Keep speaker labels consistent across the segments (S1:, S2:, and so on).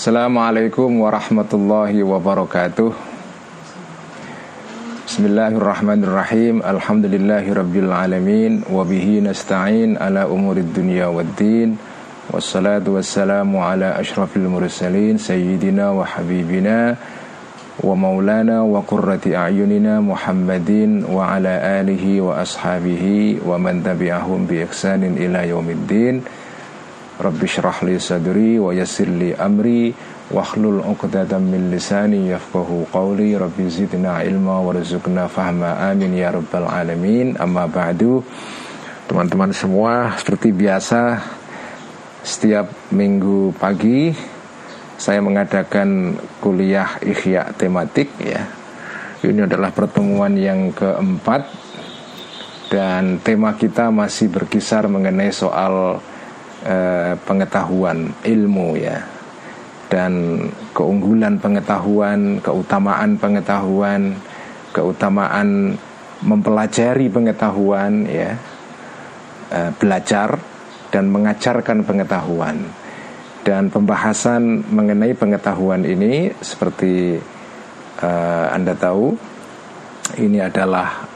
S1: Assalamualaikum warahmatullahi wabarakatuh Bismillahirrahmanirrahim Alhamdulillahi rabbil alamin Wabihi nasta'in ala umurid dunia waddin Wassalatu wassalamu ala ashrafil mursalin Sayyidina wa habibina Wa maulana wa qurrati a'yunina Muhammadin wa ala alihi wa ashabihi Wa man tabi'ahum bi ihsanin ila yaumiddin Rabbi syrah li sadri wa yassir li amri Wahlul uqdatan min lisani yafqahu qawli. Rabbi zidna ilma warzuqna fahma. Amin ya rabbal alamin. Amma ba'du. Teman-teman semua seperti biasa Setiap minggu pagi Saya mengadakan kuliah ikhya tematik ya. Ini adalah pertemuan yang keempat Dan tema kita masih berkisar mengenai soal eh, pengetahuan ilmu ya. Dan keunggulan pengetahuan, keutamaan pengetahuan, keutamaan mempelajari pengetahuan ya, eh, belajar dan mengajarkan pengetahuan. Dan pembahasan mengenai pengetahuan ini seperti eh, Anda tahu ini adalah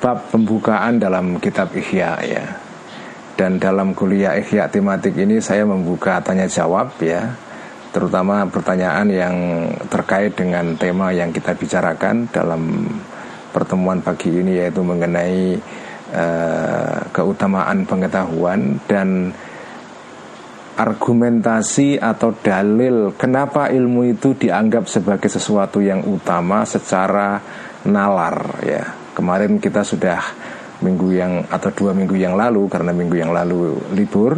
S1: bab pembukaan dalam kitab Ihya ya dan dalam kuliah ikhya tematik ini saya membuka tanya jawab ya terutama pertanyaan yang terkait dengan tema yang kita bicarakan dalam pertemuan pagi ini yaitu mengenai uh, keutamaan pengetahuan dan argumentasi atau dalil kenapa ilmu itu dianggap sebagai sesuatu yang utama secara nalar ya. Kemarin kita sudah minggu yang atau dua minggu yang lalu karena minggu yang lalu libur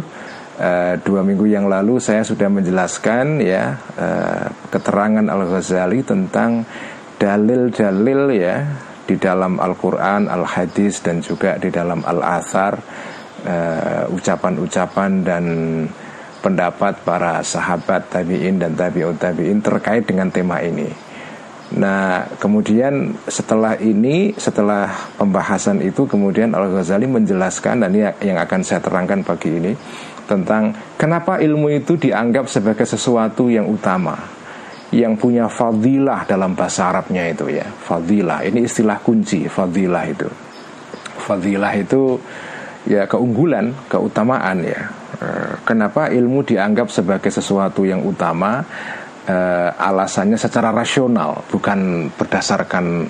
S1: uh, dua minggu yang lalu saya sudah menjelaskan ya uh, keterangan Al Ghazali tentang dalil-dalil ya di dalam Al-Quran, Al-Hadis dan juga di dalam Al-Athar uh, ucapan-ucapan dan pendapat para sahabat tabiin dan tabiut tabiin terkait dengan tema ini. Nah, kemudian setelah ini, setelah pembahasan itu, kemudian Al Ghazali menjelaskan dan ini yang akan saya terangkan pagi ini tentang kenapa ilmu itu dianggap sebagai sesuatu yang utama, yang punya fadilah dalam bahasa Arabnya itu ya, fadilah. Ini istilah kunci, fadilah itu. Fadilah itu ya keunggulan, keutamaan ya. Eh, kenapa ilmu dianggap sebagai sesuatu yang utama? Uh, alasannya secara rasional, bukan berdasarkan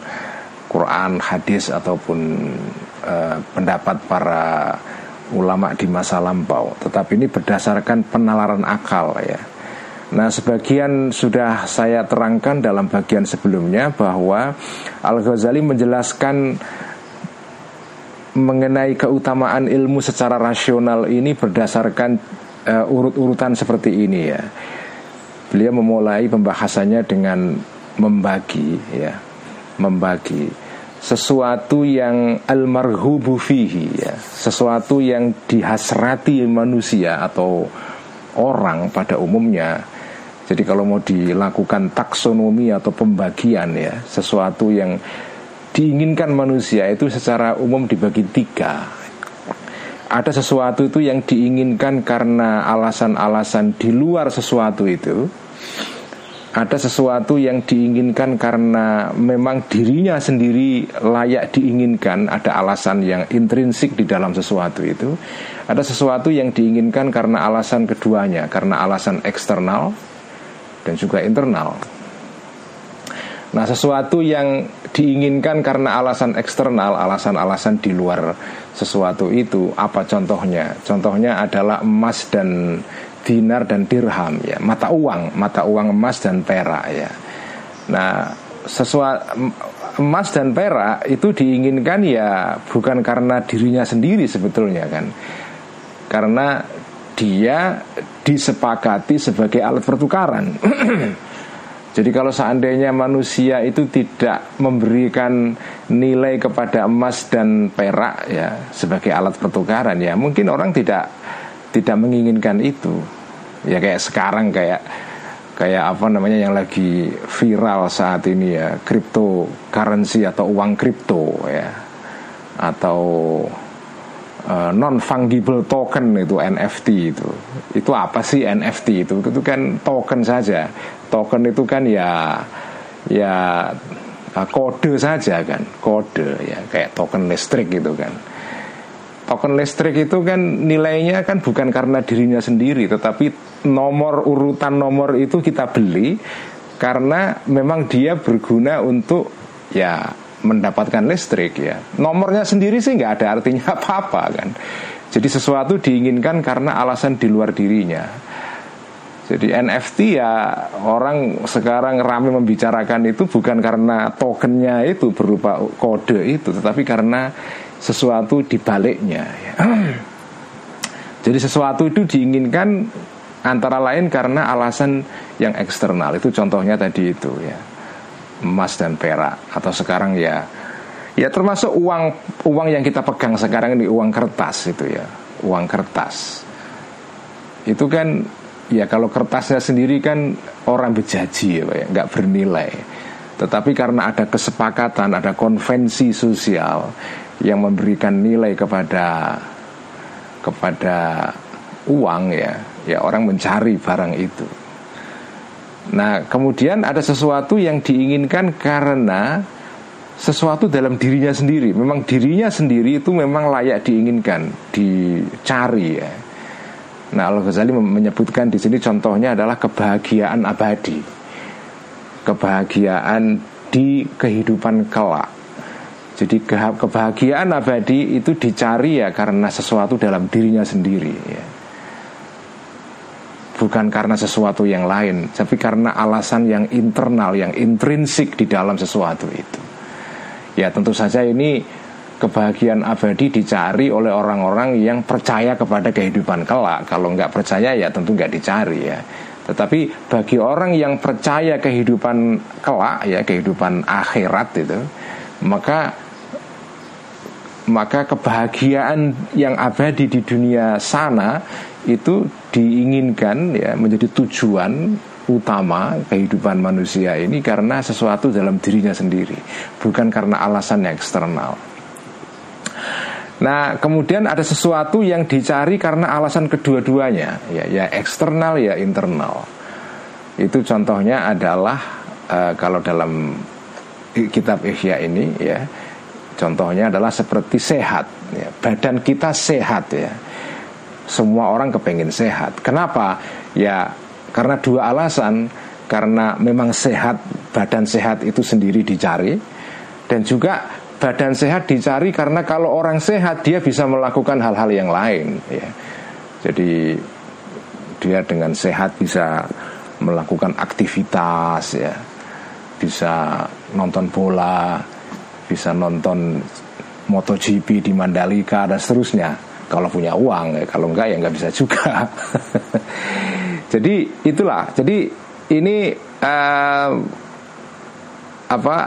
S1: Quran, hadis ataupun uh, pendapat para ulama di masa lampau, tetapi ini berdasarkan penalaran akal ya. Nah, sebagian sudah saya terangkan dalam bagian sebelumnya bahwa Al-Ghazali menjelaskan mengenai keutamaan ilmu secara rasional ini berdasarkan uh, urut-urutan seperti ini ya beliau memulai pembahasannya dengan membagi ya membagi sesuatu yang almarhubu fihi ya sesuatu yang dihasrati manusia atau orang pada umumnya. Jadi kalau mau dilakukan taksonomi atau pembagian ya sesuatu yang diinginkan manusia itu secara umum dibagi tiga. Ada sesuatu itu yang diinginkan karena alasan-alasan di luar sesuatu itu ada sesuatu yang diinginkan karena memang dirinya sendiri layak diinginkan, ada alasan yang intrinsik di dalam sesuatu itu. Ada sesuatu yang diinginkan karena alasan keduanya, karena alasan eksternal dan juga internal. Nah, sesuatu yang diinginkan karena alasan eksternal, alasan-alasan di luar sesuatu itu, apa contohnya? Contohnya adalah emas dan dinar dan dirham ya. Mata uang mata uang emas dan perak ya. Nah sesuatu emas dan perak itu diinginkan ya bukan karena dirinya sendiri sebetulnya kan. Karena dia disepakati sebagai alat pertukaran. Jadi kalau seandainya manusia itu tidak memberikan nilai kepada emas dan perak ya sebagai alat pertukaran ya mungkin orang tidak tidak menginginkan itu. Ya kayak sekarang kayak kayak apa namanya yang lagi viral saat ini ya cryptocurrency atau uang kripto ya. Atau uh, non fungible token itu NFT itu. Itu apa sih NFT itu? Itu kan token saja. Token itu kan ya ya uh, kode saja kan. Kode ya kayak token listrik gitu kan token listrik itu kan nilainya kan bukan karena dirinya sendiri tetapi nomor urutan nomor itu kita beli karena memang dia berguna untuk ya mendapatkan listrik ya. Nomornya sendiri sih nggak ada artinya apa-apa kan. Jadi sesuatu diinginkan karena alasan di luar dirinya. Jadi NFT ya orang sekarang ramai membicarakan itu bukan karena tokennya itu berupa kode itu tetapi karena sesuatu di baliknya ya. Jadi sesuatu itu diinginkan antara lain karena alasan yang eksternal. Itu contohnya tadi itu ya. Emas dan perak. Atau sekarang ya ya termasuk uang uang yang kita pegang sekarang ini uang kertas itu ya. Uang kertas. Itu kan ya kalau kertasnya sendiri kan orang bejaji ya ya. Nggak bernilai. Tetapi karena ada kesepakatan ada konvensi sosial yang memberikan nilai kepada kepada uang ya ya orang mencari barang itu Nah, kemudian ada sesuatu yang diinginkan karena sesuatu dalam dirinya sendiri. Memang dirinya sendiri itu memang layak diinginkan, dicari ya. Nah, Al Ghazali menyebutkan di sini contohnya adalah kebahagiaan abadi. Kebahagiaan di kehidupan kelak. Jadi kebahagiaan abadi itu dicari ya karena sesuatu dalam dirinya sendiri ya bukan karena sesuatu yang lain, tapi karena alasan yang internal, yang intrinsik di dalam sesuatu itu. Ya tentu saja ini kebahagiaan abadi dicari oleh orang-orang yang percaya kepada kehidupan kelak. Kalau nggak percaya ya tentu nggak dicari ya. Tetapi bagi orang yang percaya kehidupan kelak ya kehidupan akhirat itu, maka maka kebahagiaan yang abadi di dunia sana itu diinginkan ya menjadi tujuan utama kehidupan manusia ini karena sesuatu dalam dirinya sendiri, bukan karena alasan eksternal. Nah, kemudian ada sesuatu yang dicari karena alasan kedua-duanya, ya, ya eksternal ya internal. Itu contohnya adalah uh, kalau dalam kitab Ihya ini ya, contohnya adalah seperti sehat, ya, badan kita sehat ya semua orang kepengen sehat. Kenapa? Ya karena dua alasan. Karena memang sehat, badan sehat itu sendiri dicari, dan juga badan sehat dicari karena kalau orang sehat dia bisa melakukan hal-hal yang lain. Ya. Jadi dia dengan sehat bisa melakukan aktivitas, ya, bisa nonton bola, bisa nonton MotoGP di Mandalika dan seterusnya. Kalau punya uang ya kalau enggak ya nggak bisa juga. Jadi itulah. Jadi ini uh, apa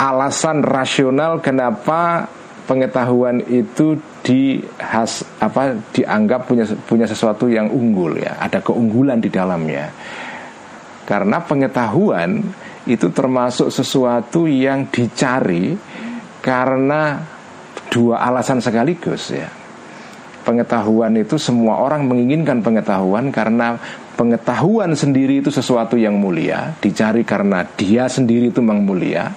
S1: alasan rasional kenapa pengetahuan itu di has apa dianggap punya punya sesuatu yang unggul ya. Ada keunggulan di dalamnya. Karena pengetahuan itu termasuk sesuatu yang dicari karena dua alasan sekaligus ya pengetahuan itu semua orang menginginkan pengetahuan karena pengetahuan sendiri itu sesuatu yang mulia, dicari karena dia sendiri itu memang mulia.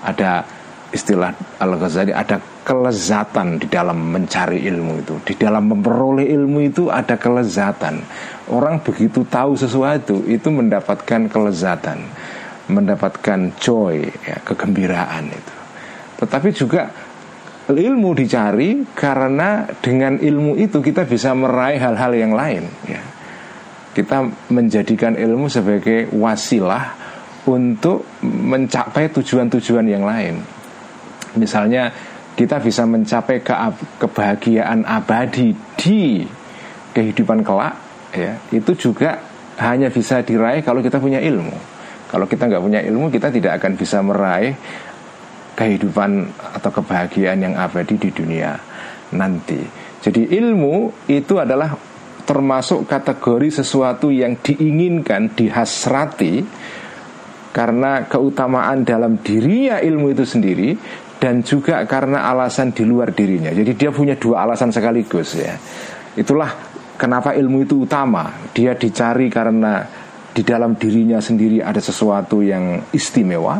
S1: Ada istilah Al-Ghazali ada kelezatan di dalam mencari ilmu itu, di dalam memperoleh ilmu itu ada kelezatan. Orang begitu tahu sesuatu itu mendapatkan kelezatan, mendapatkan joy, ya, kegembiraan itu. Tetapi juga ilmu dicari karena dengan ilmu itu kita bisa meraih hal-hal yang lain ya. Kita menjadikan ilmu sebagai wasilah untuk mencapai tujuan-tujuan yang lain. Misalnya kita bisa mencapai ke kebahagiaan abadi di kehidupan kelak ya, itu juga hanya bisa diraih kalau kita punya ilmu. Kalau kita nggak punya ilmu, kita tidak akan bisa meraih kehidupan atau kebahagiaan yang abadi di dunia nanti. Jadi ilmu itu adalah termasuk kategori sesuatu yang diinginkan, dihasrati karena keutamaan dalam dirinya ilmu itu sendiri dan juga karena alasan di luar dirinya. Jadi dia punya dua alasan sekaligus ya. Itulah kenapa ilmu itu utama. Dia dicari karena di dalam dirinya sendiri ada sesuatu yang istimewa.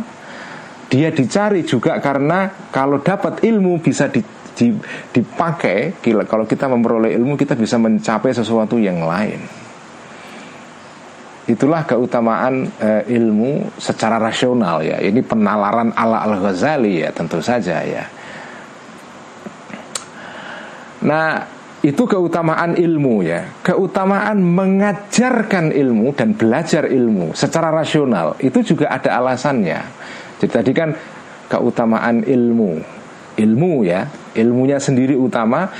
S1: Dia dicari juga karena kalau dapat ilmu bisa di, di, dipakai. Kalau kita memperoleh ilmu kita bisa mencapai sesuatu yang lain. Itulah keutamaan e, ilmu secara rasional ya. Ini penalaran ala Al Ghazali ya tentu saja ya. Nah itu keutamaan ilmu ya. Keutamaan mengajarkan ilmu dan belajar ilmu secara rasional itu juga ada alasannya. Jadi tadi kan keutamaan ilmu, ilmu ya, ilmunya sendiri utama.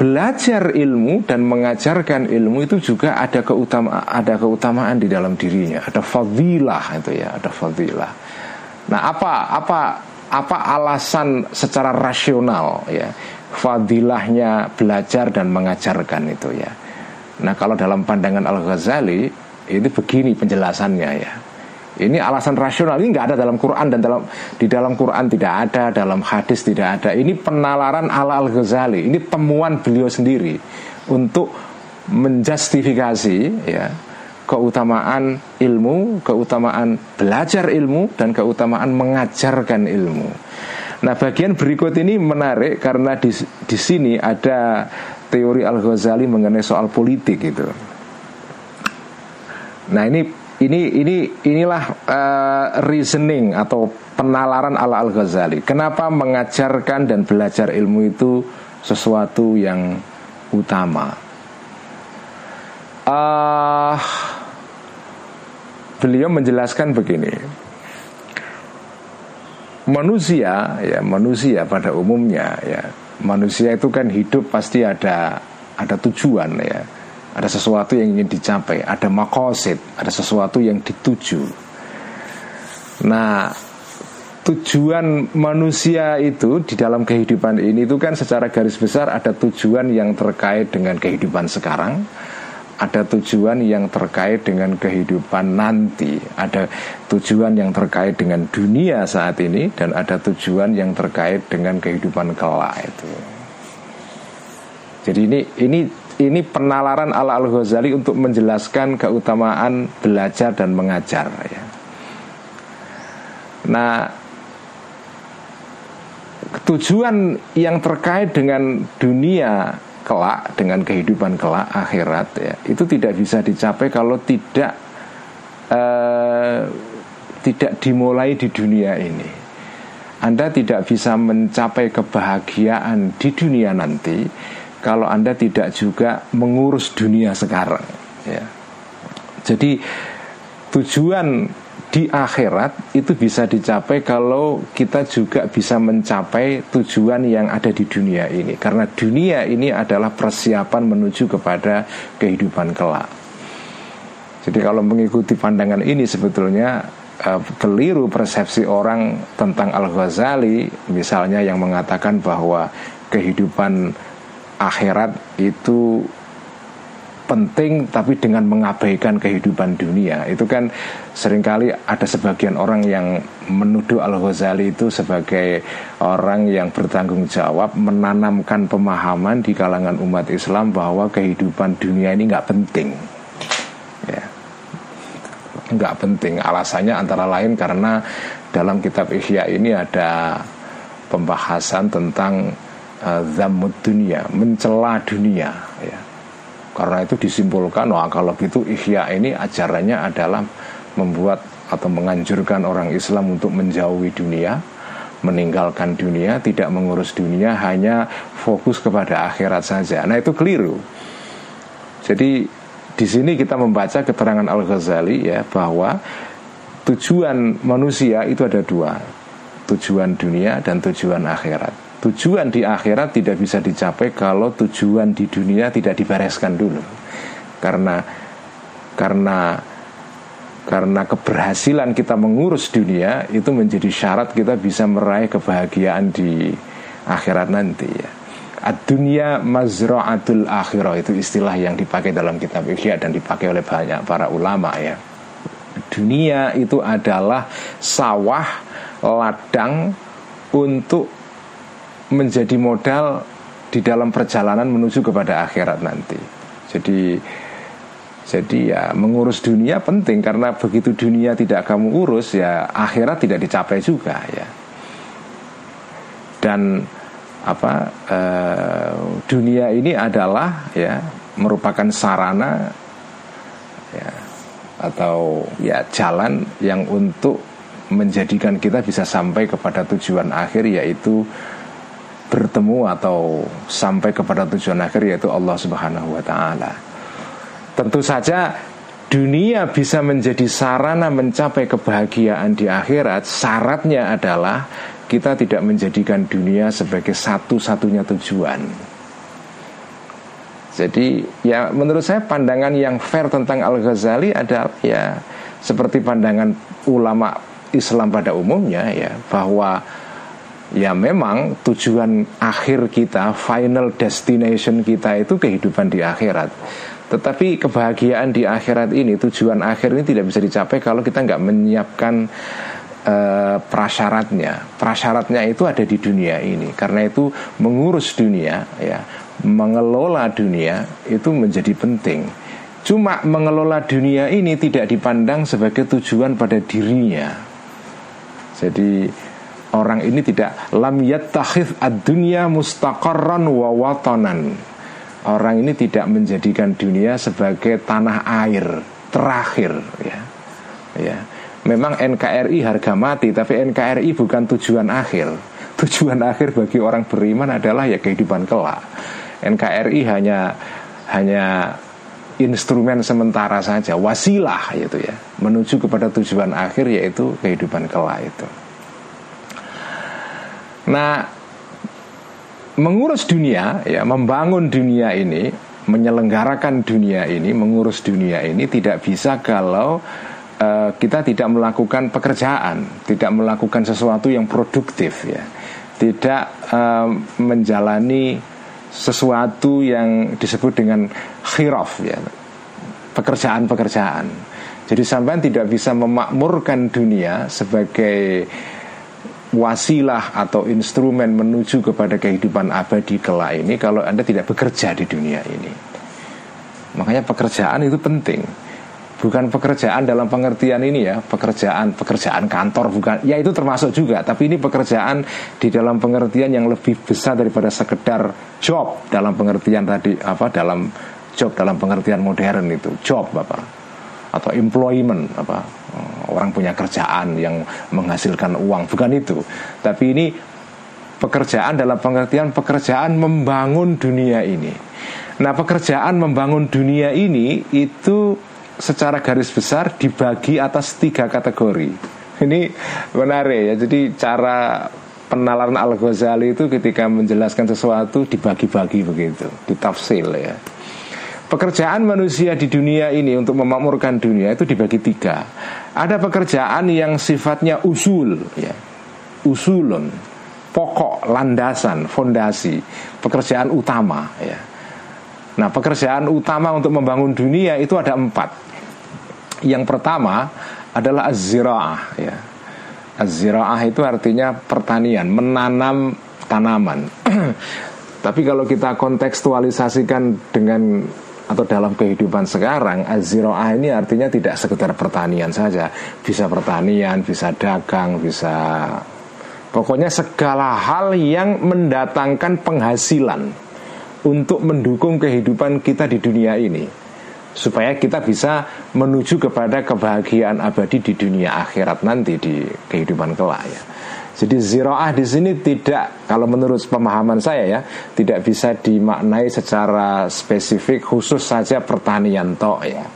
S1: Belajar ilmu dan mengajarkan ilmu itu juga ada keutama ada keutamaan di dalam dirinya. Ada fadilah itu ya. Ada fadilah. Nah apa apa apa alasan secara rasional ya fadilahnya belajar dan mengajarkan itu ya nah kalau dalam pandangan al Ghazali ini begini penjelasannya ya ini alasan rasional ini nggak ada dalam Quran dan dalam di dalam Quran tidak ada, dalam hadis tidak ada. Ini penalaran ala Al Ghazali. Ini temuan beliau sendiri untuk menjustifikasi ya keutamaan ilmu, keutamaan belajar ilmu dan keutamaan mengajarkan ilmu. Nah, bagian berikut ini menarik karena di di sini ada teori Al Ghazali mengenai soal politik itu. Nah, ini ini ini inilah uh, reasoning atau penalaran ala Al Ghazali. Kenapa mengajarkan dan belajar ilmu itu sesuatu yang utama? Uh, beliau menjelaskan begini. Manusia ya manusia pada umumnya ya manusia itu kan hidup pasti ada ada tujuan ya ada sesuatu yang ingin dicapai, ada makosid, ada sesuatu yang dituju. Nah, tujuan manusia itu di dalam kehidupan ini itu kan secara garis besar ada tujuan yang terkait dengan kehidupan sekarang, ada tujuan yang terkait dengan kehidupan nanti, ada tujuan yang terkait dengan dunia saat ini dan ada tujuan yang terkait dengan kehidupan kelak itu. Jadi ini ini ini penalaran ala Al Ghazali untuk menjelaskan keutamaan belajar dan mengajar ya. Nah, tujuan yang terkait dengan dunia kelak dengan kehidupan kelak akhirat ya itu tidak bisa dicapai kalau tidak uh, tidak dimulai di dunia ini. Anda tidak bisa mencapai kebahagiaan di dunia nanti kalau Anda tidak juga mengurus dunia sekarang ya. Jadi tujuan di akhirat itu bisa dicapai kalau kita juga bisa mencapai tujuan yang ada di dunia ini karena dunia ini adalah persiapan menuju kepada kehidupan kelak. Jadi kalau mengikuti pandangan ini sebetulnya uh, keliru persepsi orang tentang Al Ghazali misalnya yang mengatakan bahwa kehidupan akhirat itu penting tapi dengan mengabaikan kehidupan dunia. Itu kan sering kali ada sebagian orang yang menuduh Al Ghazali itu sebagai orang yang bertanggung jawab menanamkan pemahaman di kalangan umat Islam bahwa kehidupan dunia ini nggak penting. Ya. Nggak penting. Alasannya antara lain karena dalam kitab Ihya ini ada pembahasan tentang Eh, zamud dunia, mencela dunia ya. Karena itu disimpulkan wah kalau gitu ihya ini ajarannya adalah membuat atau menganjurkan orang Islam untuk menjauhi dunia, meninggalkan dunia, tidak mengurus dunia, hanya fokus kepada akhirat saja. Nah, itu keliru. Jadi di sini kita membaca keterangan Al-Ghazali ya bahwa tujuan manusia itu ada dua, tujuan dunia dan tujuan akhirat tujuan di akhirat tidak bisa dicapai kalau tujuan di dunia tidak dibereskan dulu karena karena karena keberhasilan kita mengurus dunia itu menjadi syarat kita bisa meraih kebahagiaan di akhirat nanti ya. Ad-dunya mazra'atul akhirah itu istilah yang dipakai dalam kitab Ihya dan dipakai oleh banyak para ulama ya. Dunia itu adalah sawah ladang untuk menjadi modal di dalam perjalanan menuju kepada akhirat nanti. Jadi jadi ya mengurus dunia penting karena begitu dunia tidak kamu urus ya akhirat tidak dicapai juga ya. Dan apa eh, dunia ini adalah ya merupakan sarana ya atau ya jalan yang untuk menjadikan kita bisa sampai kepada tujuan akhir yaitu bertemu atau sampai kepada tujuan akhir yaitu Allah Subhanahu wa taala. Tentu saja dunia bisa menjadi sarana mencapai kebahagiaan di akhirat, syaratnya adalah kita tidak menjadikan dunia sebagai satu-satunya tujuan. Jadi ya menurut saya pandangan yang fair tentang Al-Ghazali adalah ya seperti pandangan ulama Islam pada umumnya ya bahwa ya memang tujuan akhir kita, final destination kita itu kehidupan di akhirat. Tetapi kebahagiaan di akhirat ini, tujuan akhir ini tidak bisa dicapai kalau kita nggak menyiapkan uh, prasyaratnya. Prasyaratnya itu ada di dunia ini. Karena itu mengurus dunia, ya, mengelola dunia itu menjadi penting. Cuma mengelola dunia ini tidak dipandang sebagai tujuan pada dirinya. Jadi orang ini tidak lam yattakhidh ad-dunya mustaqarran wa watanan. Orang ini tidak menjadikan dunia sebagai tanah air terakhir ya. Ya. Memang NKRI harga mati tapi NKRI bukan tujuan akhir. Tujuan akhir bagi orang beriman adalah ya kehidupan kelak. NKRI hanya hanya instrumen sementara saja, wasilah gitu ya, menuju kepada tujuan akhir yaitu kehidupan kelak itu. Nah, mengurus dunia, ya, membangun dunia ini, menyelenggarakan dunia ini, mengurus dunia ini tidak bisa kalau uh, kita tidak melakukan pekerjaan, tidak melakukan sesuatu yang produktif, ya, tidak uh, menjalani sesuatu yang disebut dengan khiraf, ya, pekerjaan-pekerjaan. Jadi sampai tidak bisa memakmurkan dunia sebagai wasilah atau instrumen menuju kepada kehidupan abadi kelak ini kalau Anda tidak bekerja di dunia ini. Makanya pekerjaan itu penting. Bukan pekerjaan dalam pengertian ini ya, pekerjaan pekerjaan kantor bukan. Ya itu termasuk juga, tapi ini pekerjaan di dalam pengertian yang lebih besar daripada sekedar job dalam pengertian tadi apa dalam job dalam pengertian modern itu, job Bapak atau employment apa orang punya kerjaan yang menghasilkan uang. Bukan itu. Tapi ini pekerjaan dalam pengertian pekerjaan membangun dunia ini. Nah pekerjaan membangun dunia ini itu secara garis besar dibagi atas tiga kategori. Ini menarik ya. Jadi cara penalaran Al Ghazali itu ketika menjelaskan sesuatu dibagi-bagi begitu ditafsil ya Pekerjaan manusia di dunia ini untuk memakmurkan dunia itu dibagi tiga. Ada pekerjaan yang sifatnya usul, ya, usulun, pokok, landasan, fondasi, pekerjaan utama. Ya. Nah, pekerjaan utama untuk membangun dunia itu ada empat. Yang pertama adalah az-zira'ah, ya. Az-zira'ah itu artinya pertanian, menanam tanaman. Tapi kalau kita kontekstualisasikan dengan atau dalam kehidupan sekarang aziroah ini artinya tidak sekedar pertanian saja. Bisa pertanian bisa dagang bisa pokoknya segala hal yang mendatangkan penghasilan untuk mendukung kehidupan kita di dunia ini. Supaya kita bisa menuju kepada kebahagiaan abadi di dunia akhirat nanti di kehidupan kelak ya jadi ziroah di sini tidak, kalau menurut pemahaman saya ya, tidak bisa dimaknai secara spesifik khusus saja pertanian toh ya.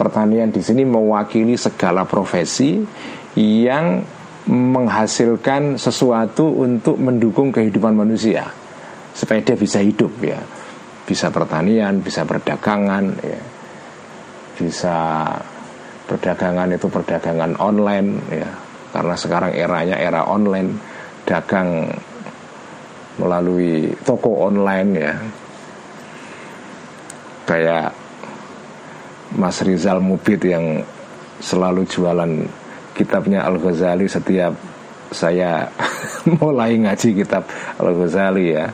S1: Pertanian di sini mewakili segala profesi yang menghasilkan sesuatu untuk mendukung kehidupan manusia supaya dia bisa hidup ya. Bisa pertanian, bisa perdagangan ya. Bisa perdagangan itu perdagangan online ya karena sekarang eranya era online dagang melalui toko online ya kayak Mas Rizal Mubid yang selalu jualan kitabnya Al Ghazali setiap saya mulai ngaji kitab Al Ghazali ya.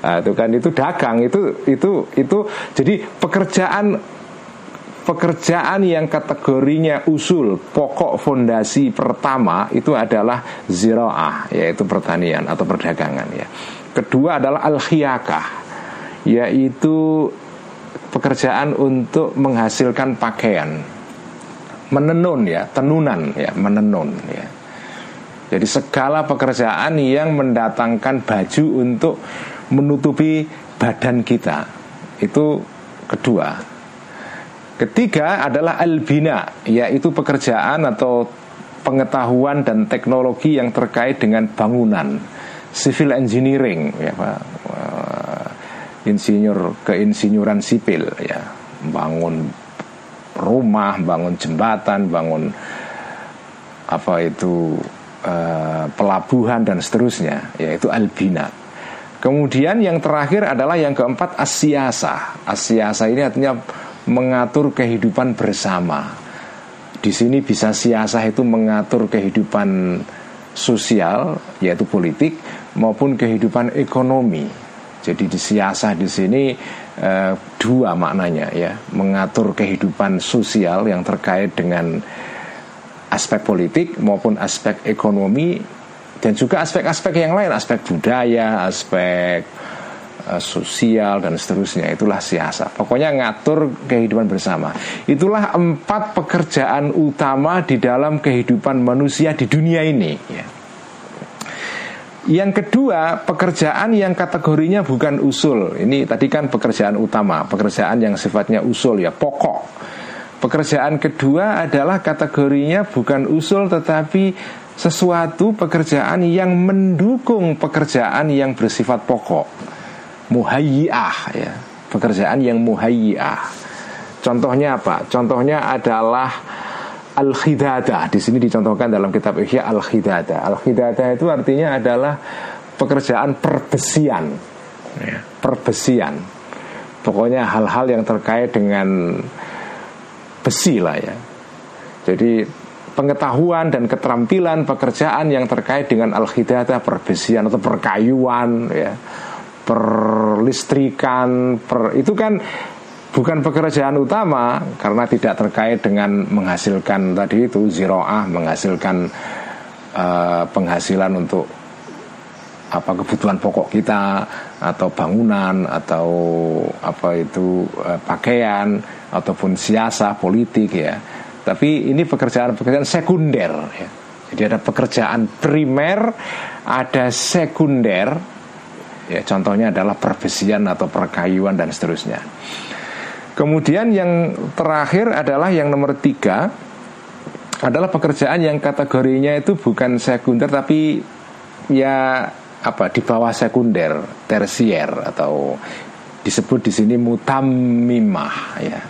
S1: Nah, itu kan itu dagang itu itu itu jadi pekerjaan pekerjaan yang kategorinya usul pokok fondasi pertama itu adalah ziraah yaitu pertanian atau perdagangan ya. Kedua adalah al khiyakah yaitu pekerjaan untuk menghasilkan pakaian. Menenun ya tenunan ya menenun ya. Jadi segala pekerjaan yang mendatangkan baju untuk menutupi badan kita itu kedua ketiga adalah albina yaitu pekerjaan atau pengetahuan dan teknologi yang terkait dengan bangunan civil engineering ya Pak. Insinyur keinsinyuran sipil ya. Bangun rumah bangun jembatan bangun apa itu uh, pelabuhan dan seterusnya yaitu albina. Kemudian yang terakhir adalah yang keempat asiasa asiasa ini artinya mengatur kehidupan bersama. Di sini bisa siasah itu mengatur kehidupan sosial yaitu politik maupun kehidupan ekonomi. Jadi di siasah di sini e, dua maknanya ya, mengatur kehidupan sosial yang terkait dengan aspek politik maupun aspek ekonomi dan juga aspek-aspek yang lain, aspek budaya, aspek sosial dan seterusnya. Itulah siasa. Pokoknya ngatur kehidupan bersama. Itulah empat pekerjaan utama di dalam kehidupan manusia di dunia ini. Ya. Yang kedua, pekerjaan yang kategorinya bukan usul. Ini tadi kan pekerjaan utama, pekerjaan yang sifatnya usul ya, pokok. Pekerjaan kedua adalah kategorinya bukan usul tetapi sesuatu pekerjaan yang mendukung pekerjaan yang bersifat pokok. Muhayyiyah ya, pekerjaan yang muhayyiyah. Contohnya apa? Contohnya adalah al-khidada di sini dicontohkan dalam kitab Ihya al-khidada. Al-khidada itu artinya adalah pekerjaan perbesian. Ya, perbesian. Pokoknya hal-hal yang terkait dengan besi lah ya. Jadi pengetahuan dan keterampilan pekerjaan yang terkait dengan al-khidada perbesian atau perkayuan ya perlistrikan per, itu kan bukan pekerjaan utama karena tidak terkait dengan menghasilkan tadi itu ziroah menghasilkan uh, penghasilan untuk apa kebutuhan pokok kita atau bangunan atau apa itu uh, pakaian ataupun siasa politik ya tapi ini pekerjaan-pekerjaan sekunder ya. jadi ada pekerjaan primer ada sekunder ya contohnya adalah perbesian atau perkayuan dan seterusnya Kemudian yang terakhir adalah yang nomor tiga adalah pekerjaan yang kategorinya itu bukan sekunder tapi ya apa di bawah sekunder tersier atau disebut di sini mutamimah ya.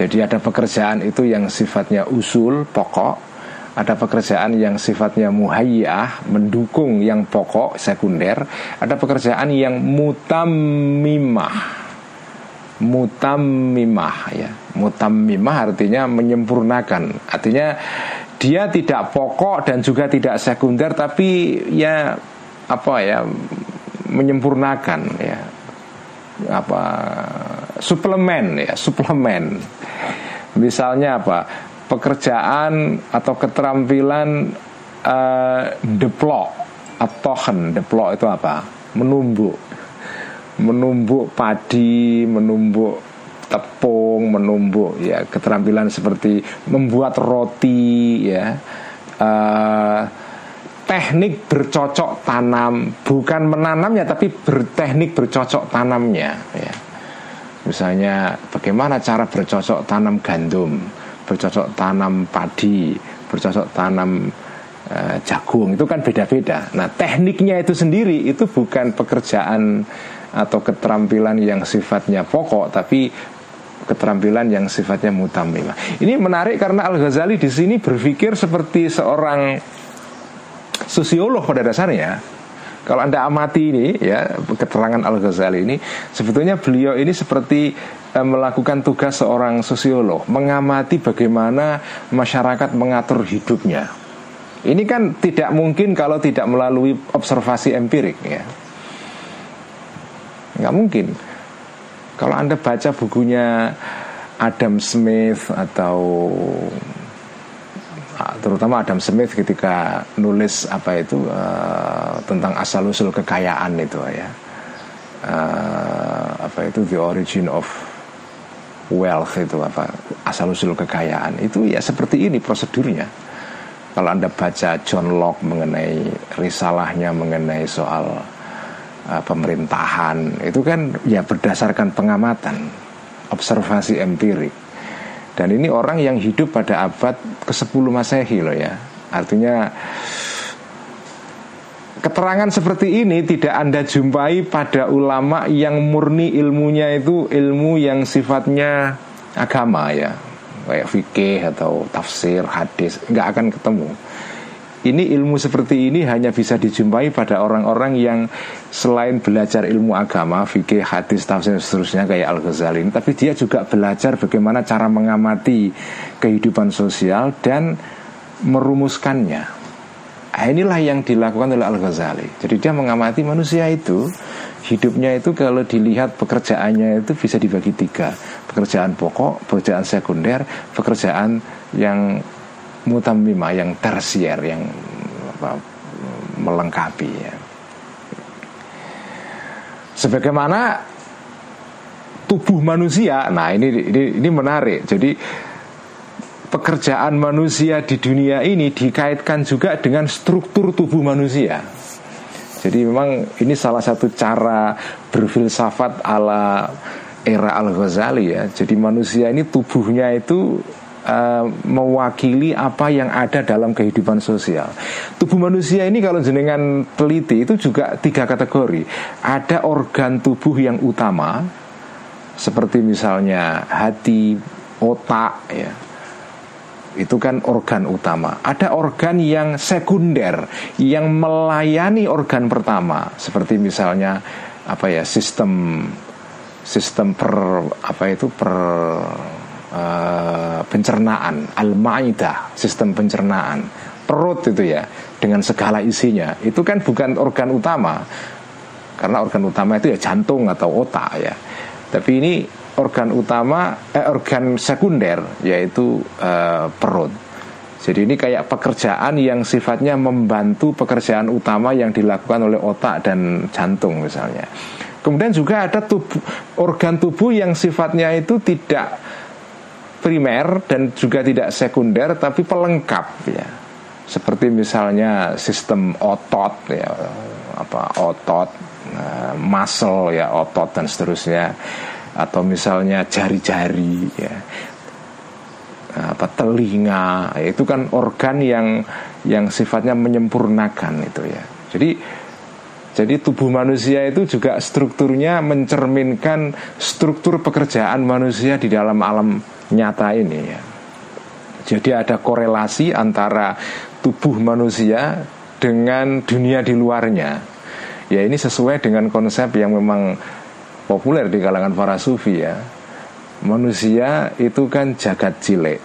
S1: Jadi ada pekerjaan itu yang sifatnya usul pokok, ada pekerjaan yang sifatnya muhayyah mendukung yang pokok sekunder, ada pekerjaan yang mutamimah mutammimah ya. Mutammimah artinya menyempurnakan. Artinya dia tidak pokok dan juga tidak sekunder tapi ya apa ya menyempurnakan ya. Apa suplemen ya suplemen. Misalnya apa pekerjaan atau keterampilan uh, deplok atau deplok itu apa menumbuk menumbuk padi, menumbuk tepung, menumbuk ya keterampilan seperti membuat roti ya. Uh, teknik bercocok tanam bukan menanamnya tapi berteknik bercocok tanamnya ya. Misalnya bagaimana cara bercocok tanam gandum, bercocok tanam padi, bercocok tanam uh, jagung itu kan beda-beda. Nah, tekniknya itu sendiri itu bukan pekerjaan atau keterampilan yang sifatnya pokok tapi keterampilan yang sifatnya mutamimah. Ini menarik karena Al Ghazali di sini berpikir seperti seorang sosiolog pada dasarnya. Kalau anda amati ini ya keterangan Al Ghazali ini sebetulnya beliau ini seperti eh, melakukan tugas seorang sosiolog mengamati bagaimana masyarakat mengatur hidupnya Ini kan tidak mungkin kalau tidak melalui observasi empirik ya. Nggak mungkin. Kalau Anda baca bukunya Adam Smith atau terutama Adam Smith ketika nulis apa itu uh, tentang asal usul kekayaan itu ya. Uh, apa itu the origin of wealth itu apa asal usul kekayaan. Itu ya seperti ini prosedurnya. Kalau anda baca John Locke mengenai risalahnya mengenai soal uh, pemerintahan itu kan ya berdasarkan pengamatan observasi empirik dan ini orang yang hidup pada abad ke-10 Masehi loh ya. Artinya keterangan seperti ini tidak Anda jumpai pada ulama yang murni ilmunya itu ilmu yang sifatnya agama ya. Kayak fikih atau tafsir hadis nggak akan ketemu ini ilmu seperti ini hanya bisa dijumpai pada orang-orang yang selain belajar ilmu agama, fikih, hadis, tafsir, seterusnya kayak Al-Ghazali Tapi dia juga belajar bagaimana cara mengamati kehidupan sosial dan merumuskannya. Nah, Inilah yang dilakukan oleh Al-Ghazali. Jadi dia mengamati manusia itu Hidupnya itu kalau dilihat pekerjaannya itu bisa dibagi tiga. Pekerjaan pokok, pekerjaan sekunder, pekerjaan yang mutamimah yang tersier yang apa, melengkapi ya. Sebagaimana tubuh manusia, nah ini ini, ini menarik. Jadi pekerjaan manusia di dunia ini dikaitkan juga dengan struktur tubuh manusia. Jadi memang ini salah satu cara berfilsafat ala era Al-Ghazali ya. Jadi manusia ini tubuhnya itu uh, mewakili apa yang ada dalam kehidupan sosial. Tubuh manusia ini kalau jenengan teliti itu juga tiga kategori. Ada organ tubuh yang utama seperti misalnya hati, otak ya. Itu kan organ utama. Ada organ yang sekunder yang melayani organ pertama seperti misalnya apa ya sistem sistem per apa itu per uh, pencernaan al-maidah sistem pencernaan perut itu ya dengan segala isinya. Itu kan bukan organ utama. Karena organ utama itu ya jantung atau otak ya. Tapi ini organ utama eh, organ sekunder yaitu uh, perut. Jadi ini kayak pekerjaan yang sifatnya membantu pekerjaan utama yang dilakukan oleh otak dan jantung misalnya. Kemudian juga ada tubuh, organ tubuh yang sifatnya itu tidak primer dan juga tidak sekunder tapi pelengkap ya. Seperti misalnya sistem otot ya apa otot uh, muscle ya otot dan seterusnya. Atau misalnya jari-jari ya. Apa telinga itu kan organ yang yang sifatnya menyempurnakan itu ya. Jadi jadi tubuh manusia itu juga strukturnya mencerminkan struktur pekerjaan manusia di dalam alam nyata ini ya. Jadi ada korelasi antara tubuh manusia dengan dunia di luarnya. Ya ini sesuai dengan konsep yang memang populer di kalangan para sufi ya. Manusia itu kan jagat cilik.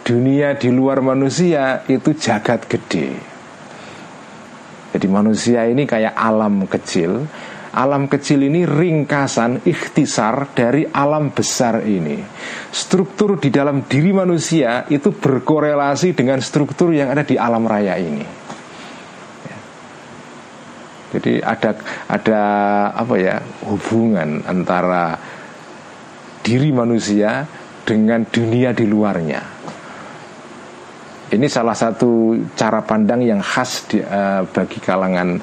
S1: Dunia di luar manusia itu jagat gede. Jadi manusia ini kayak alam kecil alam kecil ini ringkasan ikhtisar dari alam besar ini. Struktur di dalam diri manusia itu berkorelasi dengan struktur yang ada di alam raya ini. Jadi ada ada apa ya hubungan antara diri manusia dengan dunia di luarnya. Ini salah satu cara pandang yang khas di, uh, bagi kalangan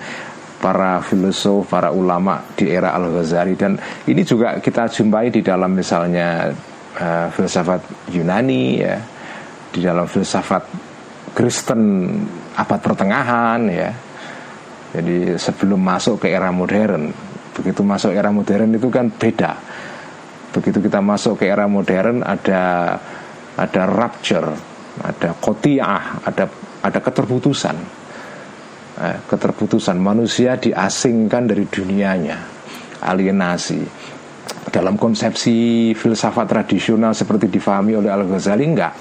S1: para filosof, para ulama di era Al-Ghazali dan ini juga kita jumpai di dalam misalnya uh, filsafat Yunani ya, di dalam filsafat Kristen abad pertengahan ya. Jadi sebelum masuk ke era modern, begitu masuk era modern itu kan beda. Begitu kita masuk ke era modern ada ada rupture, ada kotiah, ada ada keterputusan eh, keterputusan manusia diasingkan dari dunianya alienasi dalam konsepsi filsafat tradisional seperti difahami oleh Al Ghazali enggak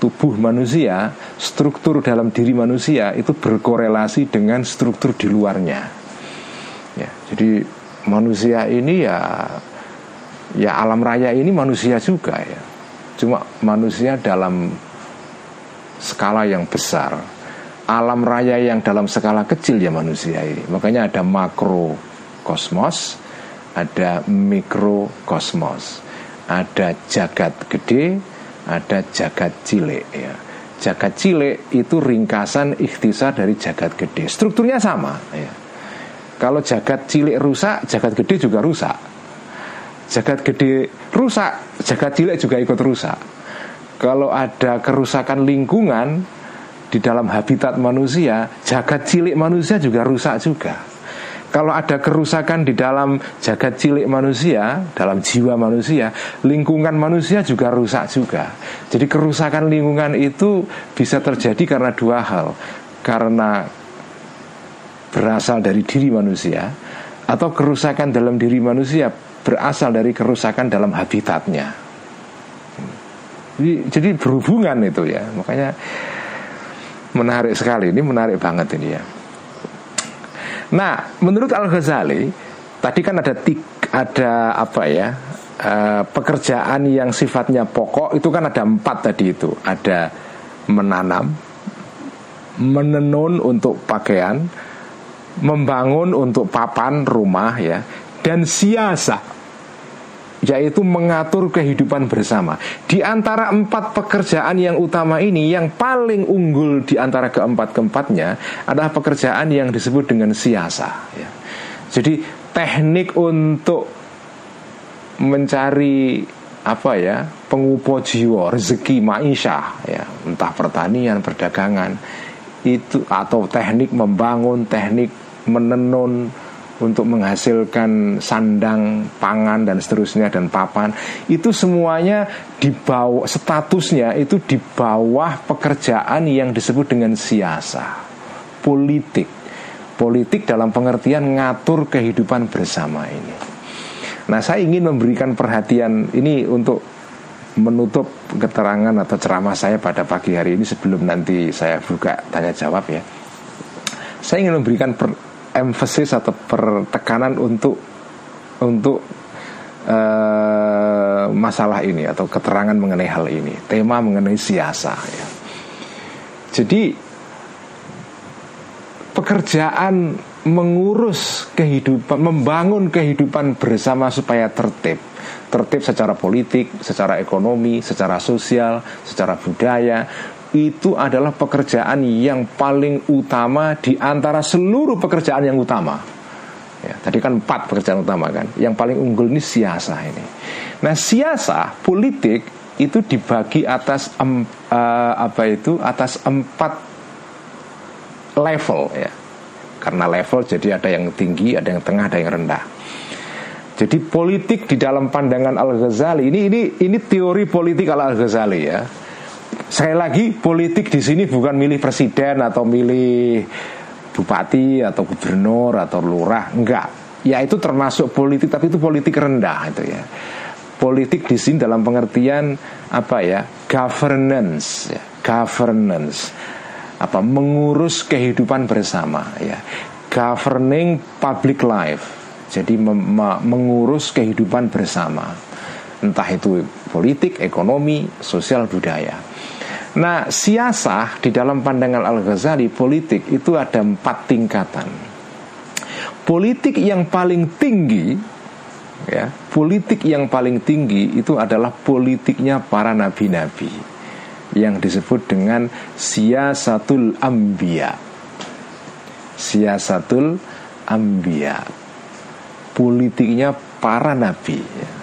S1: tubuh manusia, struktur dalam diri manusia itu berkorelasi dengan struktur di luarnya. Ya, jadi manusia ini ya ya alam raya ini manusia juga ya. Cuma manusia dalam skala yang besar. Alam raya yang dalam skala kecil ya manusia ini. Makanya ada makro kosmos, ada mikrokosmos, ada jagat gede, ada jagat cilik ya. Jagat cilik itu ringkasan ikhtisar dari jagat gede. Strukturnya sama ya. Kalau jagat cilik rusak, jagat gede juga rusak. Jagat gede rusak, jagat cilik juga ikut rusak. Kalau ada kerusakan lingkungan di dalam habitat manusia, jagat cilik manusia juga rusak juga kalau ada kerusakan di dalam jagat cilik manusia, dalam jiwa manusia, lingkungan manusia juga rusak juga. Jadi kerusakan lingkungan itu bisa terjadi karena dua hal. Karena berasal dari diri manusia atau kerusakan dalam diri manusia berasal dari kerusakan dalam habitatnya. Jadi, jadi berhubungan itu ya. Makanya menarik sekali ini menarik banget ini ya. Nah, menurut Al Ghazali, tadi kan ada tik, ada apa ya? Uh, pekerjaan yang sifatnya pokok itu kan ada empat tadi itu ada menanam menenun untuk pakaian membangun untuk papan rumah ya dan siasa yaitu mengatur kehidupan bersama. Di antara empat pekerjaan yang utama ini, yang paling unggul di antara keempat-keempatnya adalah pekerjaan yang disebut dengan siasa. Ya. Jadi teknik untuk mencari apa ya pengupo jiwa rezeki maisha ya entah pertanian perdagangan itu atau teknik membangun teknik menenun untuk menghasilkan sandang, pangan dan seterusnya dan papan itu semuanya di bawah statusnya itu di bawah pekerjaan yang disebut dengan siasa politik politik dalam pengertian ngatur kehidupan bersama ini. Nah, saya ingin memberikan perhatian ini untuk menutup keterangan atau ceramah saya pada pagi hari ini sebelum nanti saya buka tanya jawab ya. Saya ingin memberikan per, emphasis atau pertekanan untuk untuk uh, masalah ini atau keterangan mengenai hal ini, tema mengenai siasa. Ya. Jadi pekerjaan mengurus kehidupan, membangun kehidupan bersama supaya tertib, tertib secara politik, secara ekonomi, secara sosial, secara budaya, itu adalah pekerjaan yang paling utama di antara seluruh pekerjaan yang utama. Ya, tadi kan empat pekerjaan utama kan. Yang paling unggul ini siasa ini. Nah, siasa politik itu dibagi atas um, uh, apa itu atas empat level ya. Karena level jadi ada yang tinggi, ada yang tengah, ada yang rendah. Jadi politik di dalam pandangan Al Ghazali ini ini ini teori politik Al Ghazali ya Sekali lagi politik di sini bukan milih presiden atau milih bupati atau gubernur atau lurah, enggak. Ya itu termasuk politik tapi itu politik rendah itu ya. Politik di sini dalam pengertian apa ya? governance, ya. governance. Apa mengurus kehidupan bersama ya. Governing public life. Jadi mengurus kehidupan bersama. Entah itu politik, ekonomi, sosial, budaya. Nah, siasah di dalam pandangan Al-Ghazali politik itu ada empat tingkatan. Politik yang paling tinggi ya, politik yang paling tinggi itu adalah politiknya para nabi-nabi yang disebut dengan siasatul ambia. Siasatul ambia. Politiknya para nabi ya.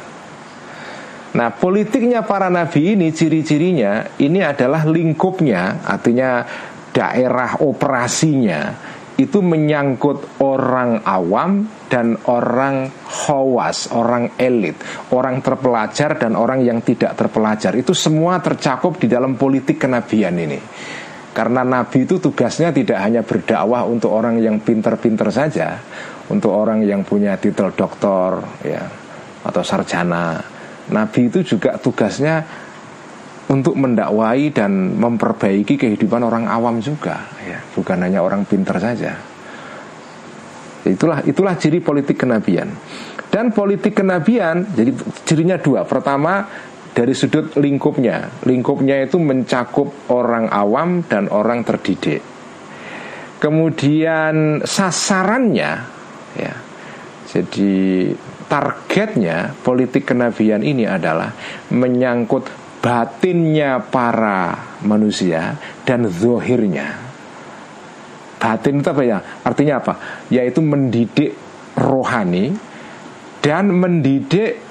S1: Nah, politiknya para nabi ini ciri-cirinya ini adalah lingkupnya, artinya daerah operasinya itu menyangkut orang awam dan orang khawas, orang elit, orang terpelajar dan orang yang tidak terpelajar. Itu semua tercakup di dalam politik kenabian ini. Karena nabi itu tugasnya tidak hanya berdakwah untuk orang yang pinter-pinter saja, untuk orang yang punya titel doktor ya atau sarjana Nabi itu juga tugasnya untuk mendakwai dan memperbaiki kehidupan orang awam juga. Ya bukan hanya orang pinter saja. Itulah itulah ciri politik kenabian. Dan politik kenabian jadi cirinya dua. Pertama dari sudut lingkupnya. Lingkupnya itu mencakup orang awam dan orang terdidik. Kemudian sasarannya ya jadi targetnya politik kenabian ini adalah menyangkut batinnya para manusia dan zohirnya. Batin itu apa ya? Artinya apa? Yaitu mendidik rohani dan mendidik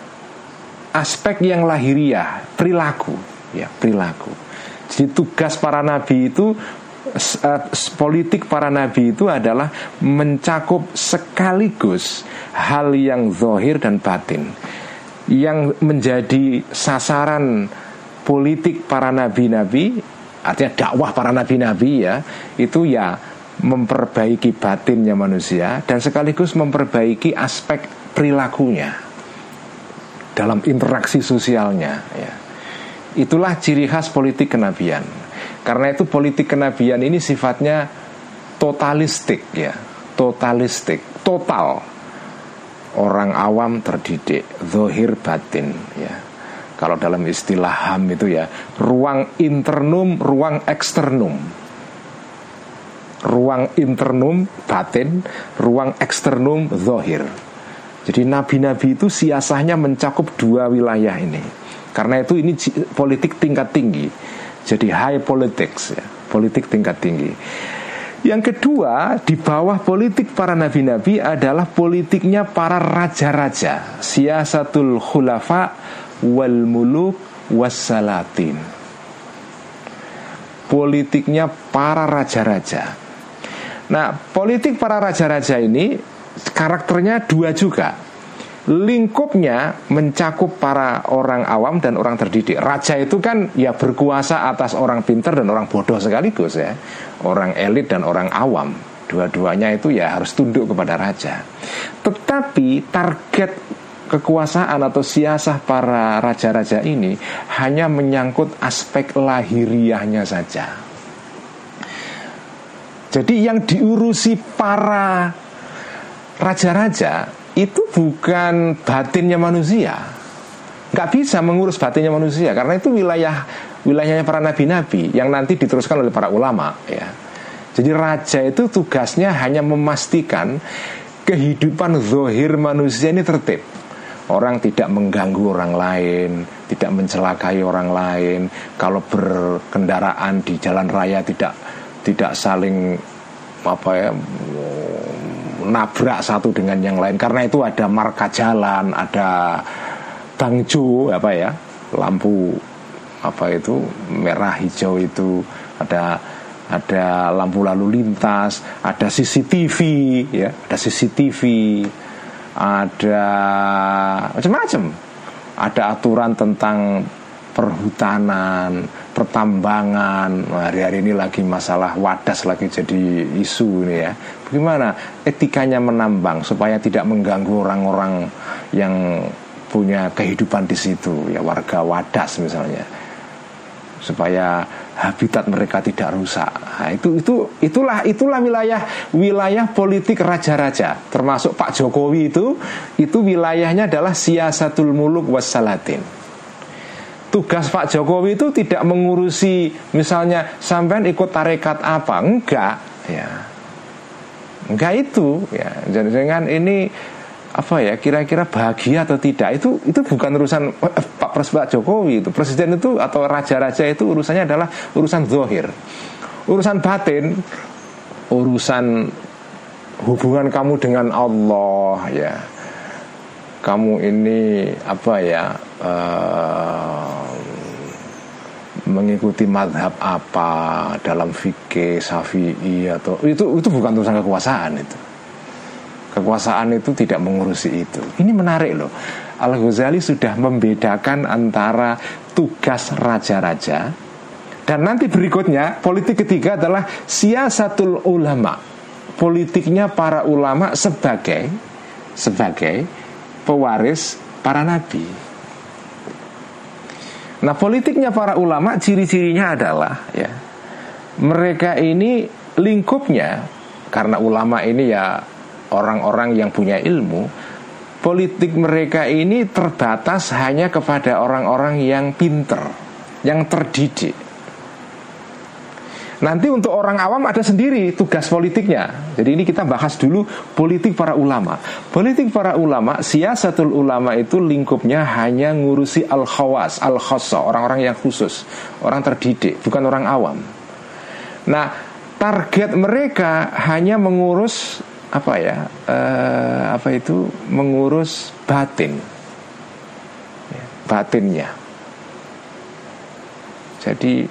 S1: aspek yang lahiriah perilaku. Ya perilaku. Jadi tugas para nabi itu politik para nabi itu adalah mencakup sekaligus hal yang zohir dan batin yang menjadi sasaran politik para nabi-nabi artinya dakwah para nabi-nabi ya itu ya memperbaiki batinnya manusia dan sekaligus memperbaiki aspek perilakunya dalam interaksi sosialnya ya. Itulah ciri khas politik kenabian. Karena itu politik kenabian ini sifatnya totalistik ya, totalistik, total. Orang awam terdidik, zohir batin ya. Kalau dalam istilah HAM itu ya Ruang internum, ruang eksternum. Ruang internum batin Ruang eksternum zohir Jadi nabi-nabi itu siasahnya mencakup dua wilayah ini. Karena itu ini politik tingkat tinggi Jadi high politics ya Politik tingkat tinggi. Yang kedua, di bawah politik para nabi-nabi adalah politiknya para raja-raja, siasatul khulafa wal muluk wassalatin politiknya para raja-raja. Nah politik para raja-raja ini karakternya dua juga lingkupnya mencakup para orang awam dan orang terdidik. Raja itu kan ya berkuasa atas orang pinter dan orang bodoh sekaligus ya. Orang elit dan orang awam. Dua-duanya itu ya harus tunduk kepada raja. Tetapi target kekuasaan atau siasah para raja-raja ini hanya menyangkut aspek lahiriahnya saja. Jadi yang diurusi para raja-raja itu bukan batinnya manusia. Gak bisa mengurus batinnya manusia karena itu wilayah wilayahnya para nabi-nabi yang nanti diteruskan oleh para ulama ya. Jadi raja itu tugasnya hanya memastikan kehidupan zohir manusia ini tertib Orang tidak mengganggu orang lain, tidak mencelakai orang lain. Kalau berkendaraan di jalan raya tidak tidak saling apa ya nabrak satu dengan yang lain karena itu ada marka jalan, ada bangjo apa ya, lampu apa itu merah hijau itu ada ada lampu lalu lintas, ada CCTV ya, ada CCTV ada macam-macam. Ada aturan tentang perhutanan, pertambangan. Hari-hari ini lagi masalah wadas lagi jadi isu ini ya. Bagaimana etikanya menambang supaya tidak mengganggu orang-orang yang punya kehidupan di situ ya warga wadas misalnya supaya habitat mereka tidak rusak. Nah, itu itu itulah itulah wilayah wilayah politik raja-raja termasuk Pak Jokowi itu itu wilayahnya adalah siasatul muluk wassalatin. Tugas Pak Jokowi itu tidak mengurusi misalnya sampean ikut tarekat apa, enggak. Ya. Enggak itu. Ya. Jadi dengan ini apa ya kira-kira bahagia atau tidak itu itu bukan urusan Pak Presiden Jokowi itu. Presiden itu atau raja-raja itu urusannya adalah urusan zohir. Urusan batin urusan hubungan kamu dengan Allah ya. Kamu ini apa ya uh, mengikuti madhab apa dalam fikih syafi'i atau itu itu bukan urusan kekuasaan itu Kekuasaan itu tidak mengurusi itu. Ini menarik loh. Al Ghazali sudah membedakan antara tugas raja-raja dan nanti berikutnya politik ketiga adalah siasatul ulama. Politiknya para ulama sebagai sebagai pewaris para nabi. Nah politiknya para ulama ciri-cirinya adalah ya mereka ini lingkupnya karena ulama ini ya orang-orang yang punya ilmu politik mereka ini terbatas hanya kepada orang-orang yang pinter yang terdidik Nanti untuk orang awam ada sendiri tugas politiknya. Jadi ini kita bahas dulu politik para ulama. Politik para ulama, siasatul ulama itu lingkupnya hanya ngurusi al-khawas, al-khassa, orang-orang yang khusus, orang terdidik, bukan orang awam. Nah, target mereka hanya mengurus apa ya? Uh, apa itu? Mengurus batin. Ya, batinnya. Jadi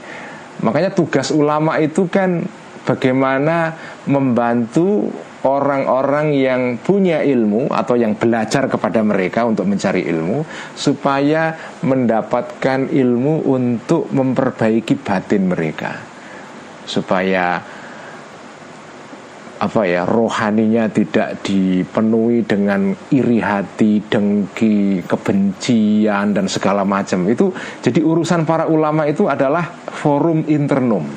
S1: Makanya tugas ulama itu kan bagaimana membantu orang-orang yang punya ilmu atau yang belajar kepada mereka untuk mencari ilmu supaya mendapatkan ilmu untuk memperbaiki batin mereka. Supaya apa ya rohaninya tidak dipenuhi dengan iri hati, dengki, kebencian dan segala macam. Itu jadi urusan para ulama itu adalah forum internum.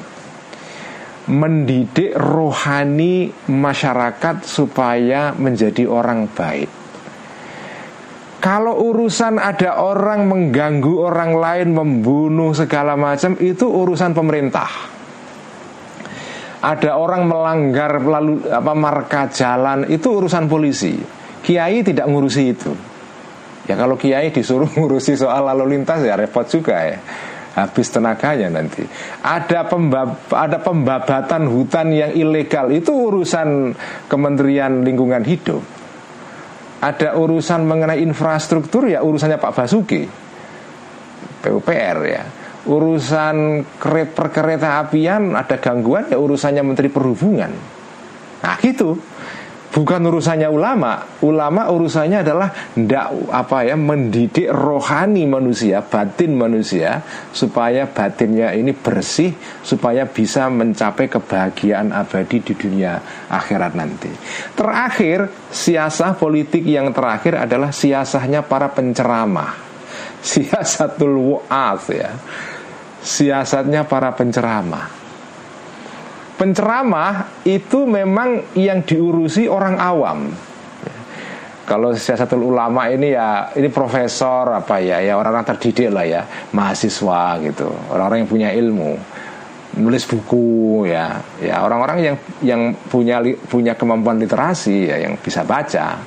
S1: Mendidik rohani masyarakat supaya menjadi orang baik. Kalau urusan ada orang mengganggu orang lain, membunuh segala macam, itu urusan pemerintah ada orang melanggar lalu apa marka jalan itu urusan polisi. Kiai tidak ngurusi itu. Ya kalau kiai disuruh ngurusi soal lalu lintas ya repot juga ya. Habis tenaganya nanti. Ada pembab, ada pembabatan hutan yang ilegal itu urusan Kementerian Lingkungan Hidup. Ada urusan mengenai infrastruktur ya urusannya Pak Basuki. PUPR ya urusan perkereta apian ada gangguan ya urusannya Menteri Perhubungan. Nah gitu. Bukan urusannya ulama, ulama urusannya adalah ndak apa ya mendidik rohani manusia, batin manusia supaya batinnya ini bersih, supaya bisa mencapai kebahagiaan abadi di dunia akhirat nanti. Terakhir, siasah politik yang terakhir adalah siasahnya para penceramah, siasatul wu'ath ya siasatnya para penceramah. Penceramah itu memang yang diurusi orang awam. Kalau siasatul ulama ini ya ini profesor apa ya ya orang-orang terdidik lah ya mahasiswa gitu orang-orang yang punya ilmu nulis buku ya ya orang-orang yang yang punya punya kemampuan literasi ya yang bisa baca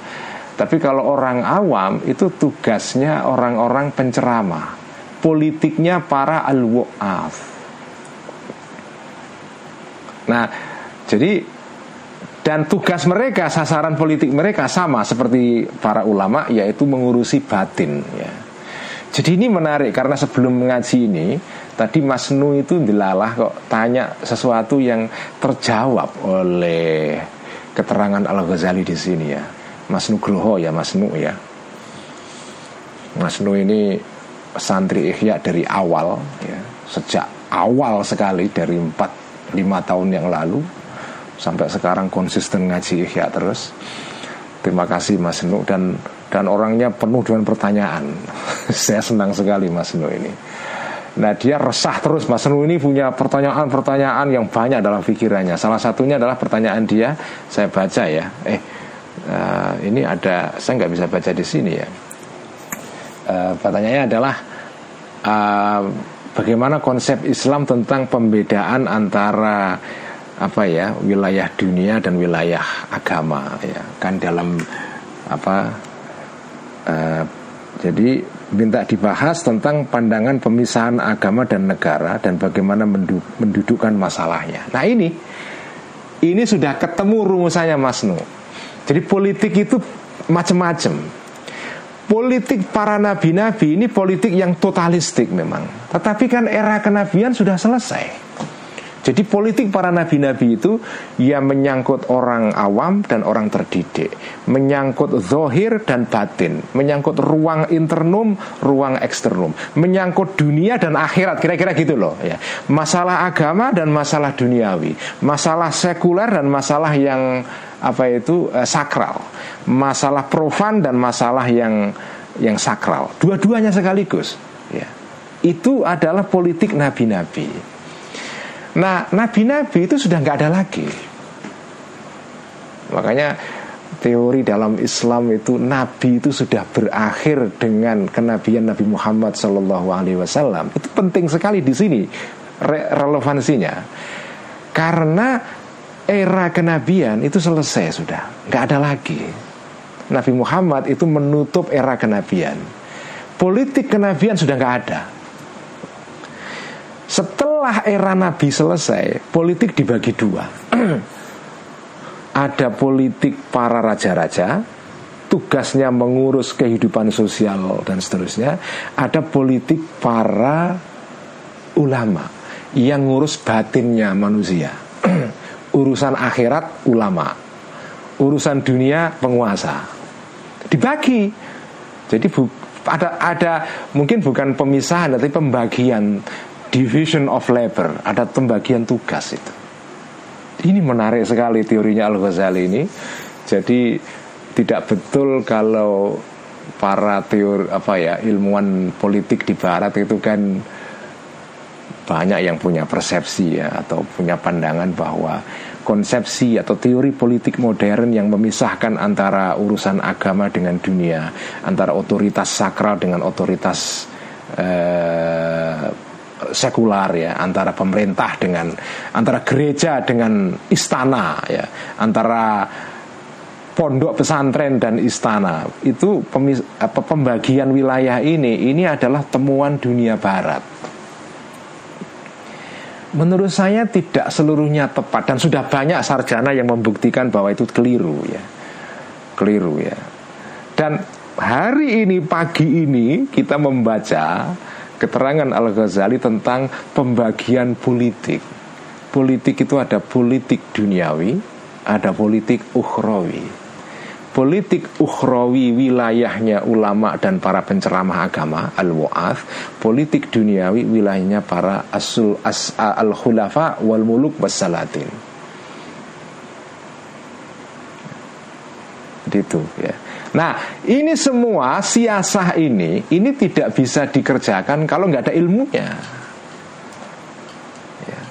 S1: tapi kalau orang awam itu tugasnya orang-orang penceramah politiknya para al-wa'af. Nah, jadi dan tugas mereka, sasaran politik mereka sama seperti para ulama, yaitu mengurusi batin. Ya. Jadi ini menarik karena sebelum mengaji ini, tadi Mas Nu itu dilalah kok tanya sesuatu yang terjawab oleh keterangan Al Ghazali di sini ya. Mas Nugroho ya Mas Nu ya. Mas Nu ini santri Ihya dari awal ya, sejak awal sekali dari 4 5 tahun yang lalu sampai sekarang konsisten ngaji Ihya terus. Terima kasih Mas Nu dan dan orangnya penuh dengan pertanyaan. Saya senang sekali Mas Nu ini. Nah dia resah terus Mas Nu ini punya pertanyaan-pertanyaan yang banyak dalam pikirannya. Salah satunya adalah pertanyaan dia, saya baca ya. Eh uh, ini ada, saya nggak bisa baca di sini ya uh, pertanyaannya adalah uh, bagaimana konsep Islam tentang pembedaan antara apa ya wilayah dunia dan wilayah agama ya kan dalam apa uh, jadi minta dibahas tentang pandangan pemisahan agama dan negara dan bagaimana mendudukkan masalahnya. Nah ini ini sudah ketemu rumusannya Mas Nu. Jadi politik itu macam-macam politik para nabi-nabi ini politik yang totalistik memang. Tetapi kan era kenabian sudah selesai. Jadi politik para nabi-nabi itu ya menyangkut orang awam dan orang terdidik, menyangkut zohir dan batin, menyangkut ruang internum, ruang eksternum, menyangkut dunia dan akhirat, kira-kira gitu loh ya. Masalah agama dan masalah duniawi, masalah sekuler dan masalah yang apa itu eh, sakral, masalah profan dan masalah yang yang sakral. Dua-duanya sekaligus, ya. itu adalah politik nabi-nabi. Nah, nabi-nabi itu sudah nggak ada lagi. Makanya teori dalam Islam itu nabi itu sudah berakhir dengan kenabian Nabi Muhammad Wasallam. Itu penting sekali di sini re relevansinya, karena era kenabian itu selesai sudah, nggak ada lagi. Nabi Muhammad itu menutup era kenabian. Politik kenabian sudah nggak ada. Setelah era Nabi selesai, politik dibagi dua. ada politik para raja-raja, tugasnya mengurus kehidupan sosial dan seterusnya. Ada politik para ulama yang ngurus batinnya manusia. Urusan akhirat ulama, urusan dunia penguasa. Dibagi. Jadi bu, ada ada mungkin bukan pemisahan tapi pembagian division of labor, ada pembagian tugas itu. Ini menarik sekali teorinya Al Ghazali ini. Jadi tidak betul kalau para teori apa ya ilmuwan politik di Barat itu kan banyak yang punya persepsi ya atau punya pandangan bahwa konsepsi atau teori politik modern yang memisahkan antara urusan agama dengan dunia, antara otoritas sakral dengan otoritas eh, sekular ya antara pemerintah dengan antara gereja dengan istana ya antara pondok pesantren dan istana. Itu pemis, apa, pembagian wilayah ini ini adalah temuan dunia barat. Menurut saya tidak seluruhnya tepat dan sudah banyak sarjana yang membuktikan bahwa itu keliru ya keliru ya. Dan hari ini pagi ini kita membaca keterangan Al-Ghazali tentang pembagian politik. Politik itu ada politik duniawi, ada politik ukhrawi. Politik ukhrawi wilayahnya ulama dan para penceramah agama al-wa'ath Politik duniawi wilayahnya para asul as, al-khulafa wal muluk wassalatin Itu ya Nah, ini semua siasah ini ini tidak bisa dikerjakan kalau nggak ada ilmunya. Ya.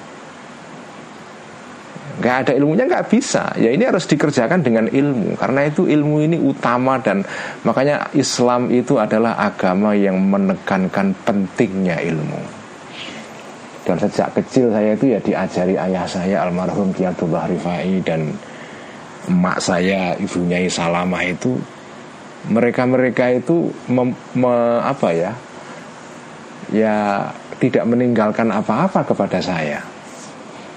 S1: Nggak ada ilmunya nggak bisa. Ya ini harus dikerjakan dengan ilmu karena itu ilmu ini utama dan makanya Islam itu adalah agama yang menekankan pentingnya ilmu. Dan sejak kecil saya itu ya diajari ayah saya almarhum Kiatullah Rifai dan emak saya ibunya Salamah itu mereka-mereka itu mem, me, apa ya ya tidak meninggalkan apa-apa kepada saya.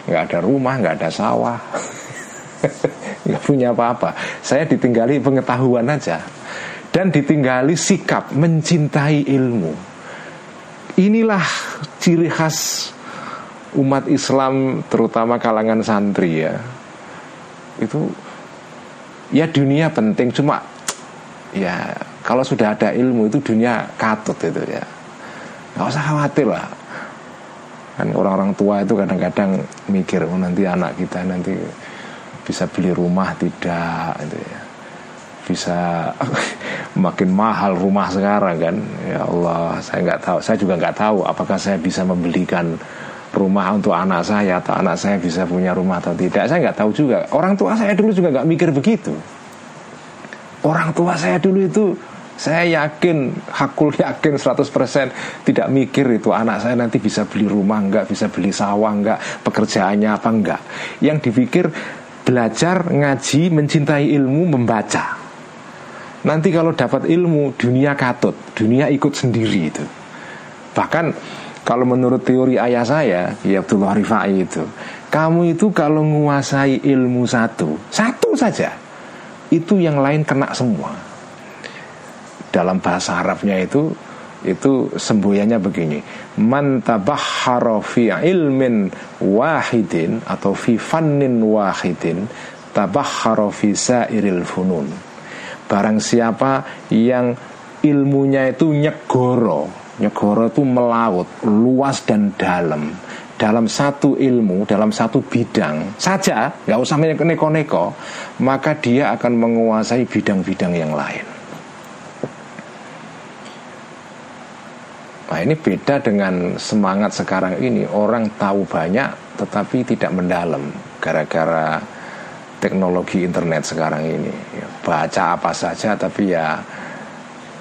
S1: Nggak ada rumah nggak ada sawah nggak punya apa-apa. Saya ditinggali pengetahuan aja. Dan ditinggali sikap mencintai ilmu. Inilah ciri khas umat Islam terutama kalangan santri ya. Itu ya dunia penting. Cuma ya kalau sudah ada ilmu itu dunia katut itu ya. Nggak usah khawatir lah. Kan orang-orang tua itu kadang-kadang mikir oh nanti anak kita nanti bisa beli rumah tidak? Itu ya. Bisa makin mahal rumah sekarang kan. Ya Allah saya nggak tahu saya juga nggak tahu apakah saya bisa membelikan rumah untuk anak saya atau anak saya bisa punya rumah atau tidak saya nggak tahu juga orang tua saya dulu juga nggak mikir begitu Orang tua saya dulu itu saya yakin, hakul yakin 100% tidak mikir itu anak saya nanti bisa beli rumah enggak, bisa beli sawah enggak, pekerjaannya apa enggak. Yang dipikir belajar, ngaji, mencintai ilmu, membaca. Nanti kalau dapat ilmu, dunia katut, dunia ikut sendiri itu. Bahkan kalau menurut teori ayah saya, ya Abdullah Rifai itu, kamu itu kalau menguasai ilmu satu, satu saja, itu yang lain kena semua. Dalam bahasa Arabnya itu itu semboyannya begini man tabahhara fi ilmin wahidin atau fi wahidin tabahhara fi sairil funun barang siapa yang ilmunya itu nyegoro nyegoro itu melaut luas dan dalam. Dalam satu ilmu, dalam satu bidang saja, nggak usah neko-neko, maka dia akan menguasai bidang-bidang yang lain. Nah ini beda dengan semangat sekarang ini. Orang tahu banyak tetapi tidak mendalam Gara-gara teknologi internet sekarang ini. Ya, Baca apa saja tapi ya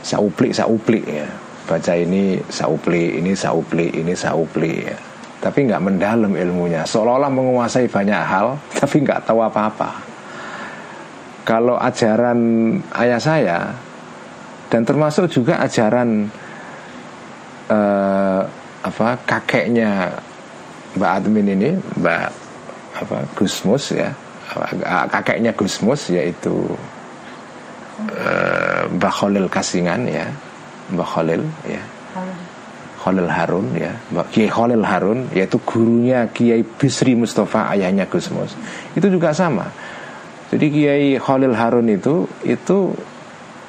S1: Sauplik-sauplik ya Baca ini sauplik, ini sauplik, ini sauplik ya. Tapi nggak mendalam ilmunya. Seolah-olah menguasai banyak hal Tapi nggak tahu apa-apa. Kalau ajaran ayah saya Dan termasuk juga ajaran uh, apa kakeknya Mbak Admin ini Mbak apa Gusmus ya. Kakeknya Gusmus yaitu uh, Mbak Khalil Kasingan ya Mbak Khalil ya. Khalil. Harun ya. Mbak Kiai Khalil Harun yaitu gurunya Kiai Bisri Mustafa ayahnya Gusmus itu juga sama. Jadi Kiai Khalil Harun itu itu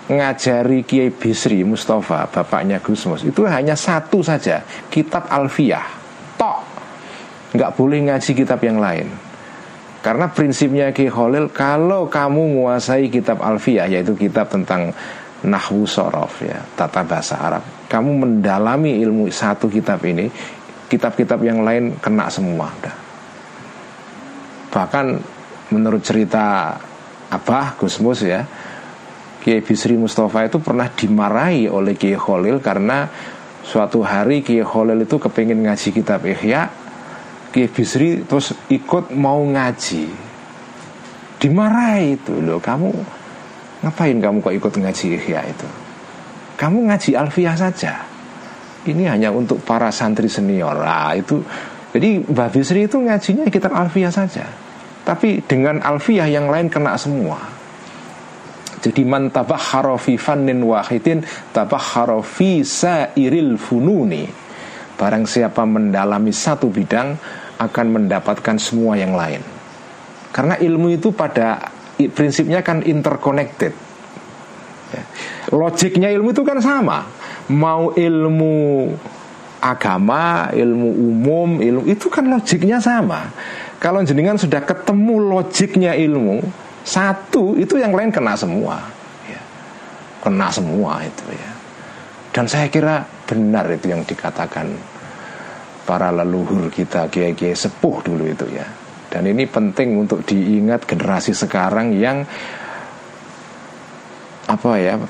S1: ngajari Kiai Bisri Mustafa bapaknya Gusmus itu hanya satu saja kitab Alfiyah. Tok. Nggak boleh ngaji kitab yang lain. Karena prinsipnya Kiai Khalil kalau kamu menguasai kitab Alfiyah yaitu kitab tentang nahwu sorof ya tata bahasa Arab. Kamu mendalami ilmu satu kitab ini kitab-kitab yang lain kena semua udah. Bahkan menurut cerita Abah Gusmus ya Kiai Bisri Mustafa itu pernah dimarahi oleh Kiai Khalil karena suatu hari Kiai Khalil itu kepingin ngaji kitab Ihya. Kiai Bisri terus ikut mau ngaji. Dimarahi itu. Loh kamu ngapain kamu kok ikut ngaji Ihya itu? Kamu ngaji Alfiyah saja. Ini hanya untuk para santri senior. Lah itu jadi Mbah Bisri itu ngajinya kitab Alfiyah saja. Tapi dengan Alfiyah yang lain kena semua. Jadi man tabakhara fi fannin wahidin tabakhara fi sairil fununi. Barang siapa mendalami satu bidang akan mendapatkan semua yang lain. Karena ilmu itu pada prinsipnya kan interconnected. Ya. Logiknya ilmu itu kan sama. Mau ilmu agama, ilmu umum, ilmu itu kan logiknya sama. Kalau jenengan sudah ketemu logiknya ilmu, satu itu yang lain kena semua ya. Kena semua itu ya Dan saya kira benar itu yang dikatakan Para leluhur kita Kiai-kiai sepuh dulu itu ya Dan ini penting untuk diingat generasi sekarang yang Apa ya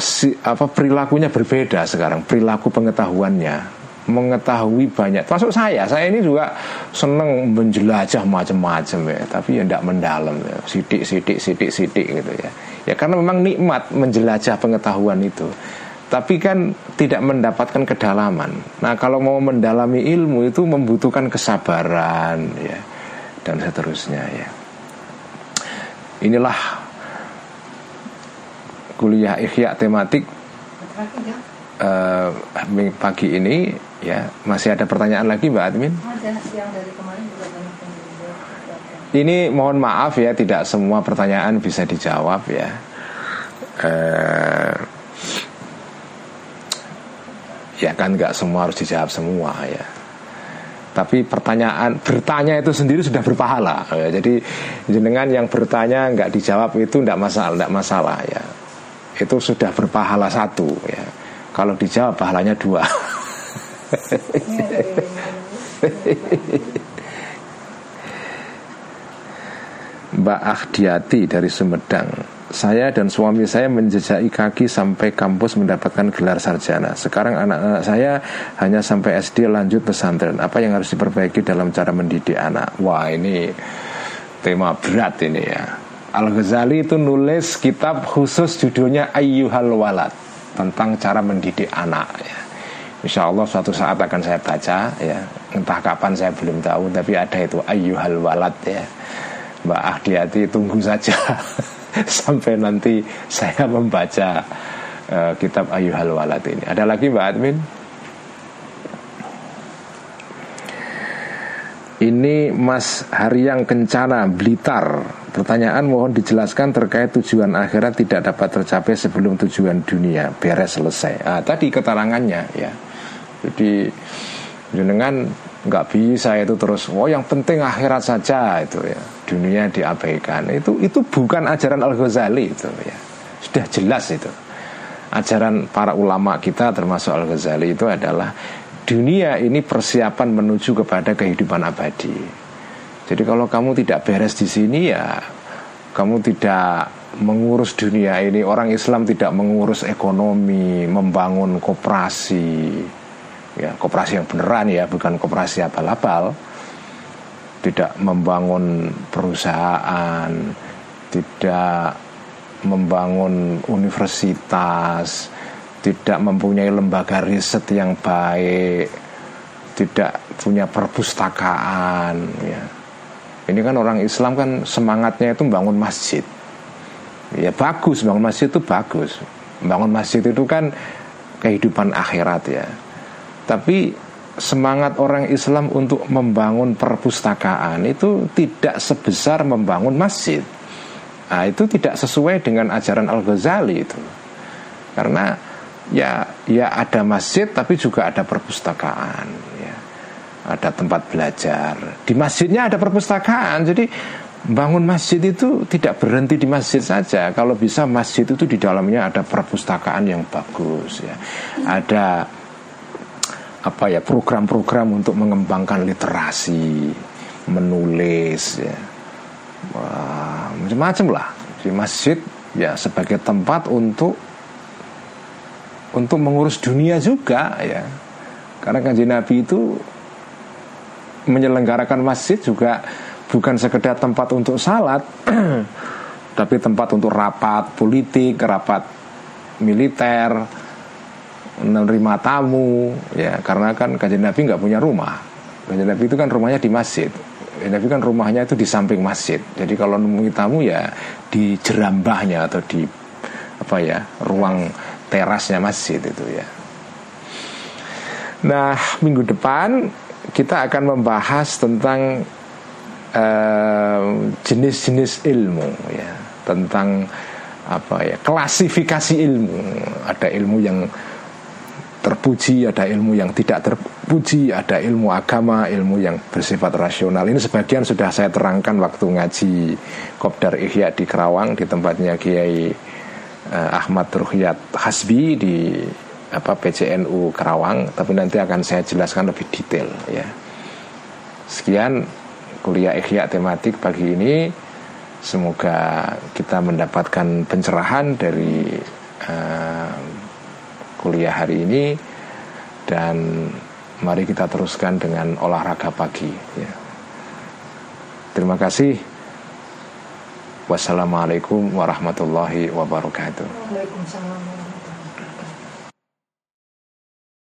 S1: si, apa perilakunya berbeda sekarang perilaku pengetahuannya. Mengetahui banyak. Termasuk saya saya ini juga seneng menjelajah macam-macam ya tapi ya tidak mendalam ya. Sidik sidik sidik sidik gitu ya. Ya karena memang nikmat menjelajah pengetahuan itu. Tapi kan tidak mendapatkan kedalaman. Nah kalau mau mendalami ilmu itu membutuhkan kesabaran ya dan seterusnya ya inilah kuliah ikhya tematik uh, pagi ini ya masih ada pertanyaan lagi Mbak Admin? Ada yang dari kemarin juga banyak Ini mohon maaf ya tidak semua pertanyaan bisa dijawab ya. Uh, ya kan nggak semua harus dijawab semua ya. Tapi pertanyaan bertanya itu sendiri sudah berpahala. Ya. Jadi jenengan yang bertanya nggak dijawab itu tidak masalah, tidak masalah ya. Itu sudah berpahala satu ya kalau dijawab pahalanya dua. Mbak Ahdiati dari Sumedang Saya dan suami saya menjejaki kaki sampai kampus mendapatkan gelar sarjana. Sekarang anak-anak saya hanya sampai SD lanjut pesantren. Apa yang harus diperbaiki dalam cara mendidik anak? Wah ini tema berat ini ya. Al-Ghazali itu nulis kitab khusus judulnya Ayyuhal Walad tentang cara mendidik anak ya. Insya Allah suatu saat akan saya baca ya. Entah kapan saya belum tahu tapi ada itu ayyuhal walad ya. Mbak Ahdiati tunggu saja sampai nanti saya membaca uh, kitab ayyuhal walad ini ada lagi Mbak Admin Ini Mas Haryang Kencana Blitar Pertanyaan mohon dijelaskan terkait tujuan akhirat tidak dapat tercapai sebelum tujuan dunia beres selesai. Ah, tadi keterangannya ya. Jadi jenengan nggak bisa itu terus. Oh yang penting akhirat saja itu ya. Dunia diabaikan. Itu itu bukan ajaran Al Ghazali itu ya. Sudah jelas itu. ajaran para ulama kita termasuk Al Ghazali itu adalah dunia ini persiapan menuju kepada kehidupan abadi. Jadi kalau kamu tidak beres di sini ya kamu tidak mengurus dunia ini orang Islam tidak mengurus ekonomi, membangun koperasi, ya koperasi yang beneran ya bukan koperasi abal-abal, tidak membangun perusahaan, tidak membangun universitas, tidak mempunyai lembaga riset yang baik, tidak punya perpustakaan. Ya. Ini kan orang Islam kan semangatnya itu membangun masjid. Ya bagus, bangun masjid itu bagus. Bangun masjid itu kan kehidupan akhirat ya. Tapi semangat orang Islam untuk membangun perpustakaan itu tidak sebesar membangun masjid. Nah, itu tidak sesuai dengan ajaran Al Ghazali itu. Karena ya ya ada masjid tapi juga ada perpustakaan ya. Ada tempat belajar. Di masjidnya ada perpustakaan. Jadi bangun masjid itu tidak berhenti di masjid saja. Kalau bisa masjid itu di dalamnya ada perpustakaan yang bagus ya. Ada apa ya program-program untuk mengembangkan literasi, menulis ya. Macam-macam lah. Di masjid ya sebagai tempat untuk untuk mengurus dunia juga ya. Karena kanji Nabi itu menyelenggarakan masjid juga bukan sekedar tempat untuk salat tapi tempat untuk rapat politik rapat militer menerima tamu ya karena kan kanjeng Nabi nggak punya rumah kanjeng Nabi itu kan rumahnya di masjid Nabi kan rumahnya itu di samping masjid. Jadi kalau nemui tamu ya di jerambahnya atau di apa ya ruang terasnya masjid itu ya. Nah minggu depan kita akan membahas tentang jenis-jenis uh, ilmu ya tentang apa ya klasifikasi ilmu. Ada ilmu yang terpuji, ada ilmu yang tidak terpuji, ada ilmu agama, ilmu yang bersifat rasional. Ini sebagian sudah saya terangkan waktu ngaji Kopdar Ihya di Kerawang di tempatnya Kiai uh, Ahmad Ruhyat Hasbi di apa PCNU Kerawang, tapi nanti akan saya jelaskan lebih detail ya. Sekian kuliah Ihya tematik pagi ini. Semoga kita mendapatkan pencerahan dari uh, kuliah hari ini dan mari kita teruskan dengan olahraga pagi ya. Terima kasih. Wassalamualaikum warahmatullahi wabarakatuh. Waalaikumsalam.